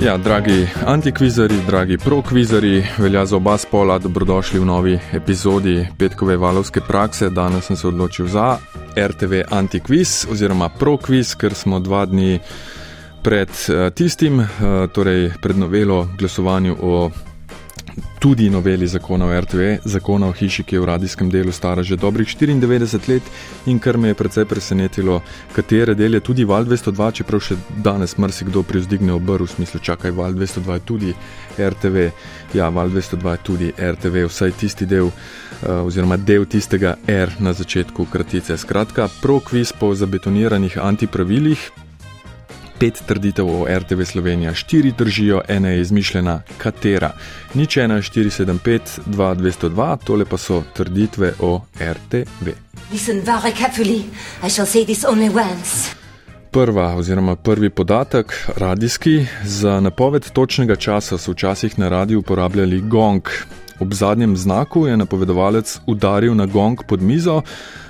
Ja, dragi antikvizari, dragi prokvizari, velja za oba spola, dobrodošli v novi epizodi petkove valovske prakse. Danes sem se odločil za RTV Antikviz oziroma prokviz, ker smo dva dni pred uh, tistim, uh, torej pred novelo glasovanju o tudi noveli zakona o RTV, zakona o hiši, ki je v radijskem delu stara že dobrih 94 let in kar me je precej presenetilo, katere del je tudi Val 202, čeprav še danes marsikdo privzdigne obrv v smislu, čakaj, Val 202 je tudi RTV, ja, Val 202 je tudi RTV, vsaj tisti del uh, oziroma del tistega R na začetku kratice. Skratka, prokviz po zabetoniranih antipravilih, pet trditev o RTV Slovenija, štiri držijo, ena je izmišljena, katera. Nič ena, 475, 2202, tole pa so trditve o RTV. Prva oziroma prvi podatek, radijski, za napoved točnega časa so včasih na radiju uporabljali gong. Ob zadnjem znaku je napovedovalec udaril na gong pod mizo,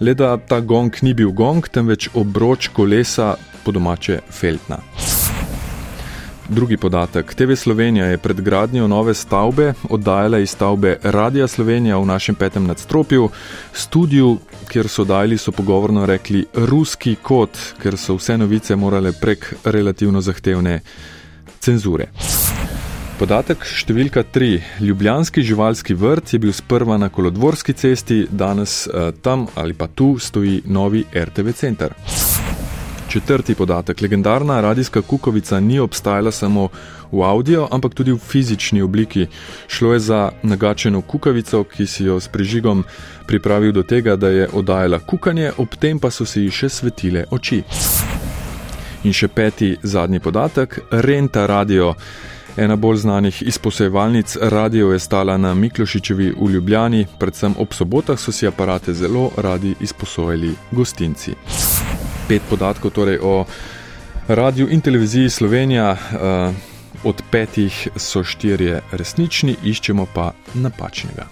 le da ta gong ni bil gong, temveč obroč kolesa po domače Feltna. Drugi podatek. TV Slovenija je pred gradnjo nove stavbe oddajala iz stavbe Radia Slovenija v našem petem nadstropju, studiu, kjer so dajali, so pogovorno rekli, ruski kot, ker so vse novice morale prek relativno zahtevne cenzure. Podatek številka 3. Ljubljanski živalski vrt je bil sprva na kolodvorski cesti, danes eh, tam ali pa tu stoji novi RTV center. Četrti podatek. Legendarna radijska kukovica ni obstajala samo v audio, ampak tudi v fizični obliki. Šlo je za nagačeno kukavico, ki si jo s prižigom pripravil do tega, da je oddajala kukanje, ob tem pa so se ji še svetile oči. In še peti, zadnji podatek. Renta radio. Ena bolj znanih izposojevalnic radio je stala na Miklošičevi v Ljubljani, predvsem ob sobotah so si aparate zelo radi izposojali gostinci pet podatkov torej o radiju in televiziji Slovenija. Uh, od petih so štirje resnični, iščemo pa napačnega.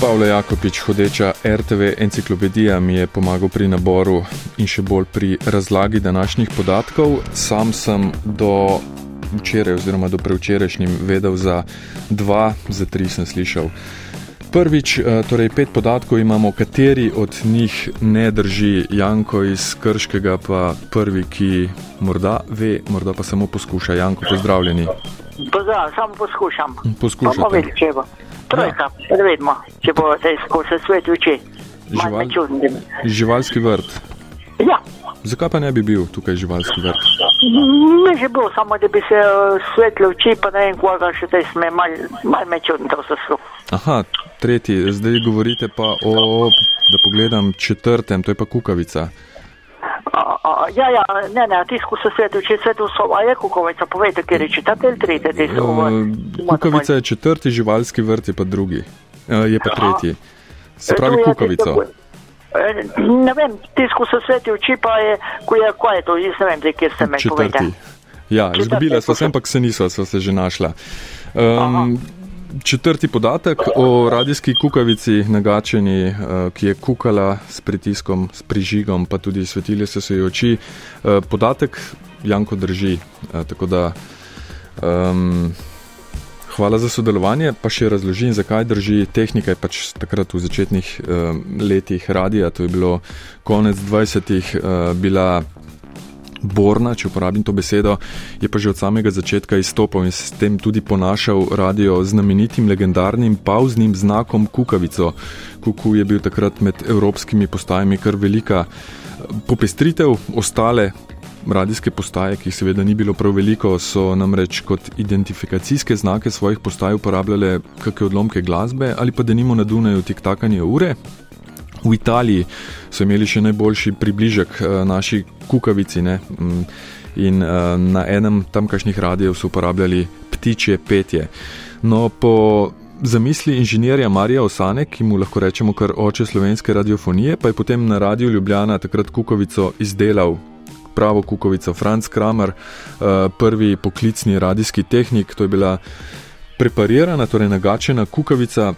Pavlo Jakopič, hodeča RTV enciklopedija, mi je pomagal pri naboru in še bolj pri razlagi današnjih podatkov. Sam sem do včeraj, oziroma do prevčerajšnjim, vedel za dva, za tri sem slišal. Prvič, eh, torej pet podatkov imamo, kateri od njih ne drži Janko iz Krškega, pa prvi, ki morda ve, morda pa samo poskuša. Janko, pozdravljeni. Pozdravljen, samo poskušam. Poskušam. Trojka, ja. vidimo, če bo se skozi svet uči. Žival, živalski vrt. Ja. Zakaj pa ne bi bil tukaj živalski vrt? Ne že bil, samo da bi se uh, svetle oči, pa ne vem, koga še te sme, malo mal me čudno to se sru. Aha, tretji, zdaj govorite pa o, da pogledam, četrtem, to je pa kukavica. Ja, ja, ne, ne, tisko se svetu, če svetu so, a je kukovica, povejte, kjer je četatelj, tretji, so. Uh, kukavica je četrti, živalski vrt je pa drugi, uh, je pa tretji. Se pravi kukavico. Ne vem, tisko se svetu, če pa je, ko je, ko je to, jaz ne vem, kjer ste me povedali. Ja, izgubila sva se, ampak se niso, sva se že našla. Um, četrti podatek o radijski kukavici nagačeni, eh, ki je kukala s pritiskom, s prižigom, pa tudi svetili so se ji oči. Eh, podatek Janko drži. Eh, tako da um, hvala za sodelovanje, pa še razložim, zakaj drži. Tehnika pač takrat v začetnih um, letih radija, to je bilo konec 20-ih, uh, bila borna, če uporabim to besedo, je pa že od samega začetka izstopal in s tem tudi ponašal radio znamenitim legendarnim pauznim znakom Kukavico. Kuku je bil takrat med evropskimi postajami kar velika popestritev, ostale. Radijske postaje, ki jih seveda ni bilo prav veliko, so namreč kot identifikacijske znake svojih postaj uporabljale kakšne odlomke glasbe ali pa da nimo na Dunaju tik-takanje ure, V Italiji so imeli še najboljši približek uh, naši kukavici ne? Mm, in uh, na enem tamkajšnjih radijev so uporabljali ptičje petje. No, po zamisli inženirja Marija Osane, ki mu lahko rečemo kar oče slovenske radiofonije, pa je potem na radiju Ljubljana takrat kukavico izdelal pravo kukovico. Franz Kramer, prvi poklicni radijski tehnik, to je bila preparirana, torej nagačena kukavica.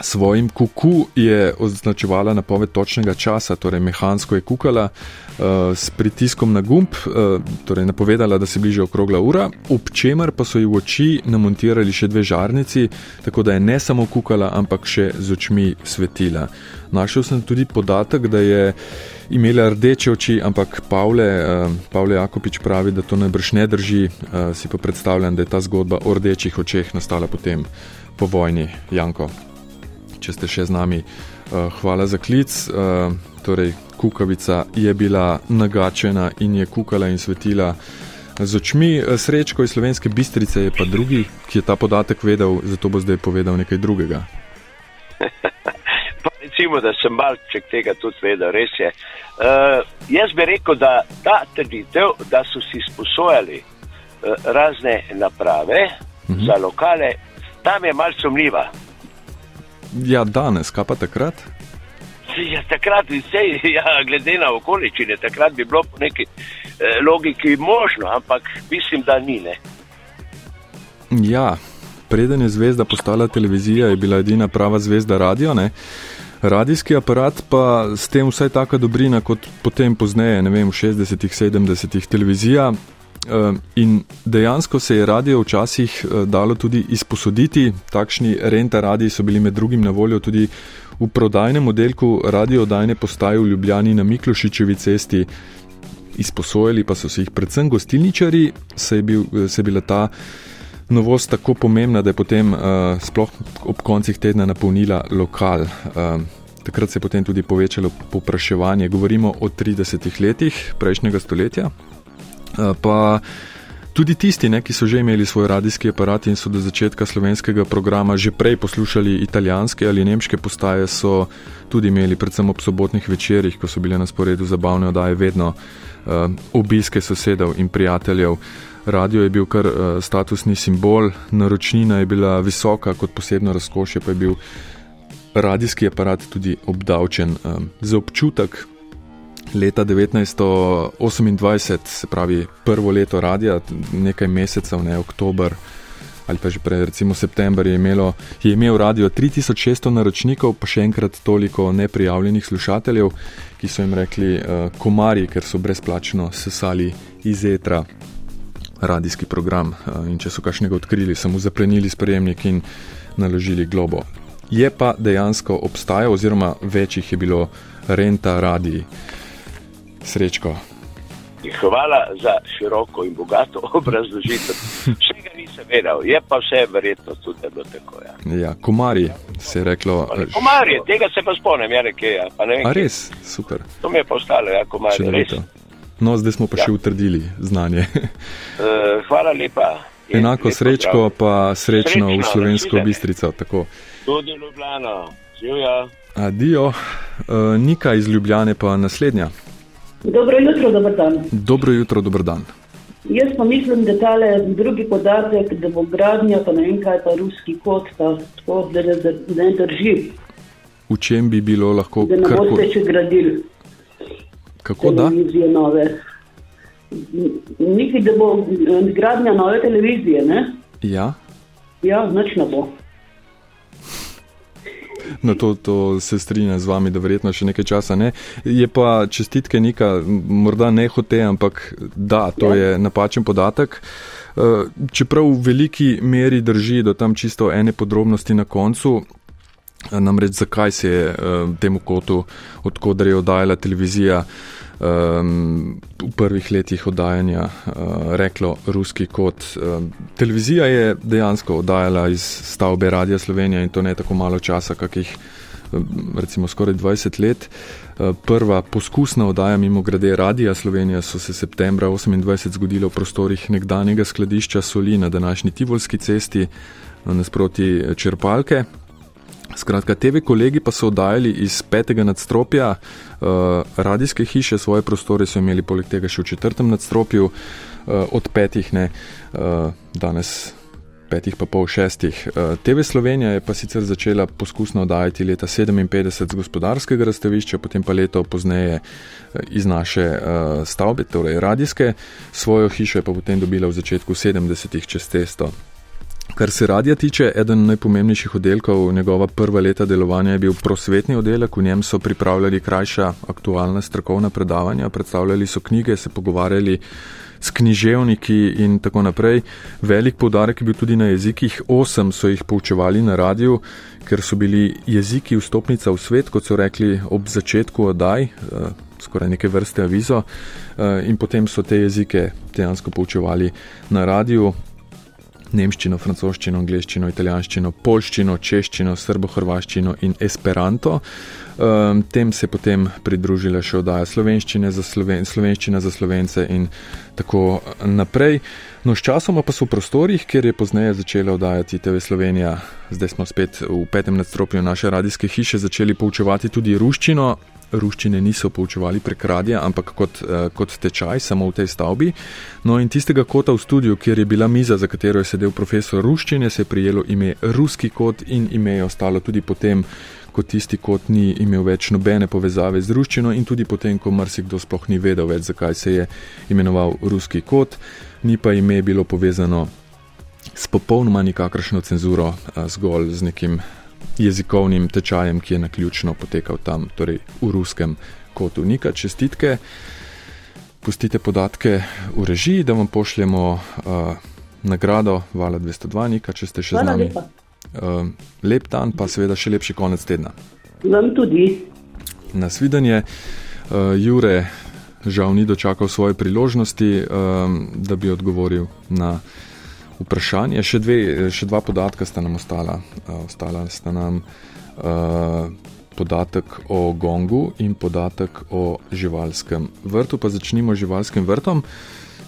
Svojim kuku je označevala napoved točnega časa, torej mehansko je kukala uh, s pritiskom na gumb, uh, torej napovedala, da se bliža okrogla ura, ob čemer pa so ji v oči namontirali še dve žarnici, tako da je ne samo kukala, ampak še z očmi svetila. Našel sem tudi podatek, da je imela rdeče oči, ampak Pavle, uh, Pavle Jakopič pravi, da to najbrž ne drži, uh, si pa predstavljam, da je ta zgodba o rdečih očeh nastala potem po vojni Janko če ste še z nami. Uh, hvala za klic. Uh, torej, kukavica je bila nagačena in je kukala in svetila z očmi. Eh, srečko iz slovenske bistrice je pa drugi, ki je ta podatek vedel, zato bo zdaj povedal nekaj drugega. Recimo, da sem malček tega tudi vedel, res je. Uh, jaz bi rekel, da ta trditev, da so si sposojali uh, razne naprave uh mhm. -huh. za lokale, tam je malce sumljiva. Ja, danes, kaj pa takrat? Ja, takrat, vse, ja, glede na okoliščine, takrat bi bilo po neki eh, logiki možno, ampak mislim, da ni. Ne. Ja, preden je zvezda postala televizija, je bila edina prava zvezda radio. Ne? Radijski aparat pa s tem vsaj taka dobrina kot potem pozneje, ne vem, v 60-ih, 70-ih televizija, in dejansko se je radio včasih eh, dalo tudi izposoditi. Takšni renta radiji so bili med drugim na voljo tudi v prodajnem oddelku radiodajne postaje v Ljubljani na Miklošičevi cesti. Izposojali pa so se jih predvsem gostilničari, se je, bil, se je bila ta novost tako pomembna, da je potem uh, sploh ob koncih tedna napolnila lokal. Uh, takrat se je potem tudi povečalo popraševanje. Govorimo o 30 letih prejšnjega stoletja. Eh, pa tudi tisti, ne, ki so že imeli svoj radijski aparat in so do začetka slovenskega programa že prej poslušali italijanske ali nemške postaje, so tudi imeli, predvsem ob sobotnih večerjih, ko so bile na sporedu zabavne oddaje, vedno uh, obiske sosedov in prijateljev. Radio je bil kar uh, statusni simbol, naročnina je bila visoka, kot posebno razkošje pa je bil radijski aparat tudi obdavčen. Um, za občutek leta 1928, se pravi prvo leto radia, nekaj mesecev, ne oktober ali pa že prej, recimo september, je, imelo, je imel radio 3600 naročnikov, pa še enkrat toliko neprijavljenih slušateljev, ki so jim rekli uh, komarji, ker so brezplačno sesali iz etra radijski program uh, in če so kakšnega odkrili, samo zaplenili sprejemnik in naložili globo. Je pa dejansko obstajal, oziroma večjih je bilo renta radij. Srečko. Hvala za široko in bogato obrazložitev. Vsega nisem vedel, je pa vse verjetno tudi bilo tako. Ja, ja komarji se je reklo. Komarji, tega se pa spomnim, ja, nekje. Ja, pa ne vem, A res, super. To mi je pa ostalo, ja, komarji. No, zdaj smo pa ja. še utrdili znanje. uh, hvala lepa. Je Enako srečko, pa srečno, srečno v slovensko bistrico. Tako. Tudi Ljubljano, živijo. Adijo, uh, Nika iz Ljubljane pa naslednja. Dobro jutro, dober dan. Dobro jutro, dober dan. Jaz pa mislim, da tale drugi podatek, da bo gradnja, pa ne vem kaj, pa ruski kot, pa tako, da ne drži. V čem bi bilo lahko? Da ne boste še gradili. Kako da? Nove. Nekaj, da bo gradnja nove televizije, ne? Ja. Ja, noč ne bo. No, to, to se strinjam z vami, da verjetno še nekaj časa ne. Je pa čestitke neka, morda ne hote, ampak da, to ja. je napačen podatek. Eh, čeprav v veliki meri drži do tam čisto ene podrobnosti na koncu, namreč zakaj se je eh, temu kotu, odkudar je oddajala televizija, um, v prvih letih oddajanja uh, reklo ruski kot. Um, televizija je dejansko oddajala iz stavbe Radia Slovenija in to ne tako malo časa, kakih recimo skoraj 20 let. Prva poskusna oddaja mimo grede Radia Slovenija so se septembra 28 zgodila v prostorih nekdanjega skladišča soli na današnji Tivolski cesti nasproti črpalke. Skratka, TV kolegi pa so oddajali iz petega nadstropja uh, radijske hiše, svoje prostore so imeli poleg tega še v četrtem nadstropju, uh, od petih ne, uh, danes petih pa pol šestih. TV Slovenija je pa sicer začela poskusno oddajati leta 57 z gospodarskega razstavišča, potem pa leto pozneje iz naše stavbe, torej radijske, svojo hišo je pa potem dobila v začetku 70-ih čez testo. Kar se radija tiče, eden najpomembnejših oddelkov njegova prva leta delovanja je bil prosvetni oddelek, v njem so pripravljali krajša aktualna strokovna predavanja, predstavljali so knjige, se pogovarjali s književniki in tako naprej. Velik poudarek je bil tudi na jezikih, osem so jih poučevali na radiju, ker so bili jeziki vstopnica v svet, kot so rekli ob začetku oddaj, eh, skoraj neke vrste avizo, eh, in potem so te jezike dejansko poučevali na radiju nemščino, francoščino, angliščino, italijanščino, polščino, češčino, srbo-hrvaščino in esperanto. Um, tem se je potem pridružila še oddaja slovenščine za, Sloven slovenščina za slovence in tako naprej. No, sčasoma pa so v prostorih, kjer je pozneje začela oddajati TV Slovenija, zdaj smo spet v petem nadstropju naše radijske hiše, začeli poučevati tudi ruščino, ruščine niso poučevali prek radia, ampak kot, uh, kot tečaj, samo v tej stavbi. No in tistega kota v studiu, kjer je bila miza, za katero je sedel profesor ruščine, se je prijelo ime Ruski kot in ime je ostalo tudi potem, ko tisti kot ni imel več nobene povezave z ruščino in tudi potem, ko marsikdo sploh ni vedel več, zakaj se je imenoval Ruski kot, ni pa ime bilo povezano s popolnoma nikakršno cenzuro, zgolj z nekim jezikovnim tečajem, ki je na ključno potekal tam, torej v ruskem kotu. Nika, čestitke, pustite podatke v režiji, da vam pošljemo uh, nagrado Vala 202, Nika, če ste še z nami. Uh, lep dan, pa seveda še lepši konec tedna. Vam tudi. Nasvidenje, uh, Jure, žal ni dočakal svoje priložnosti, uh, da bi odgovoril na vprašanje. Še, dve, še dva podatka sta nam ostala. Uh, ostala sta nam uh, podatek o gongu in podatek o živalskem vrtu. Pa začnimo z živalskim vrtom.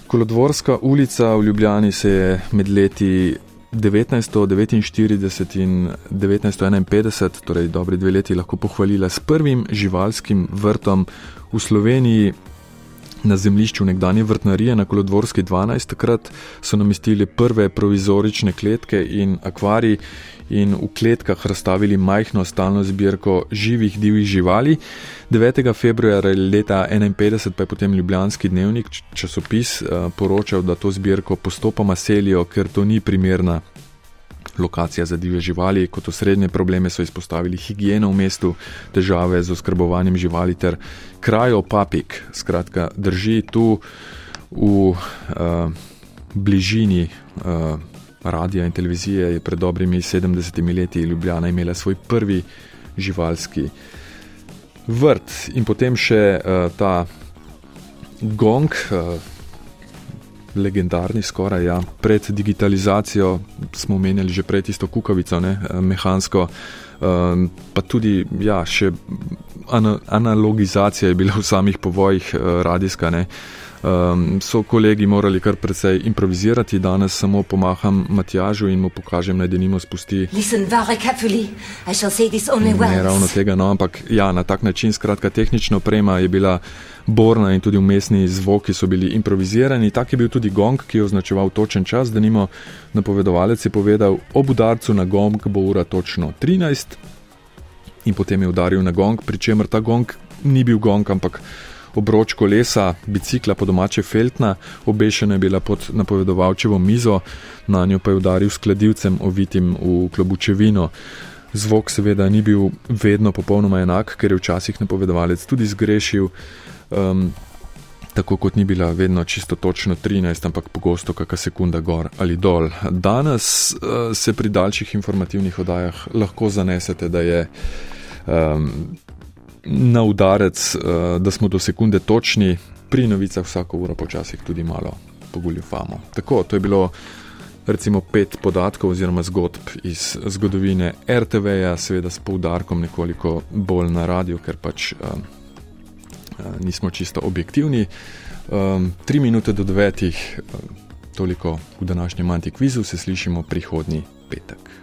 Kolodvorska ulica v Ljubljani se je med leti 1949 in 1951, torej dobri dve leti, lahko pohvalila s prvim živalskim vrtom v Sloveniji na zemljišču nekdanje vrtnarije na Kolodvorski 12. Takrat so namestili prve provizorične kletke in akvarij in v kletkah razstavili majhno stalno zbirko živih divjih živali. 9. februarja leta 1951 pa je potem Ljubljanski dnevnik časopis eh, poročal, da to zbirko postopoma selijo, ker to ni primerna lokacija za divje živali. Kot osrednje probleme so izpostavili higieno v mestu, težave z oskrbovanjem živali ter krajo papik. Skratka, drži tu v uh, bližini uh, radia in televizije je pred dobrimi 70 leti Ljubljana imela svoj prvi živalski vrt in potem še uh, ta gong. Uh, legendarni, skoraj ja. pred digitalizacijo smo menjali že prej tisto kukavico, ne, eh, mehansko, um, pa tudi ja, še analogizacija je bila v samih povojih uh, radijska. Ne. Um, so kolegi morali kar precej improvizirati, danes samo pomaham Matjažu in mu pokažem, naj denimo spusti. Ne ravno tega, no, ampak ja, na tak način, skratka, tehnična oprema je bila borna in tudi umestni zvoki so bili improvizirani. Tak je bil tudi gong, ki je označeval točen čas, denimo napovedovalec je povedal, ob udarcu na gong bo ura točno 13 in potem je udaril na gong, pri čemer ta gong ni bil gong, ampak obroč kolesa, bicikla po domače feltna, obešena je bila pod napovedovalčevo mizo, na njo pa je udaril s kladivcem ovitim v klobučevino. Zvok seveda ni bil vedno popolnoma enak, ker je včasih napovedovalec tudi zgrešil, um, tako kot ni bila vedno čisto točno 13, ampak pogosto kakšna sekunda gor ali dol. Danes uh, se pri daljših informativnih oddajah lahko zanesete, da je um, na udarec, uh, da smo do sekunde točni, pri novicah vsako uro počasih tudi malo poguljufamo. Tako, to je bilo recimo pet podatkov oziroma zgodb iz zgodovine RTV-ja, seveda s poudarkom nekoliko bolj na radio, ker pač um, nismo čisto objektivni. Um, tri minute do devetih, um, toliko v današnjem antikvizu, se slišimo prihodnji petek.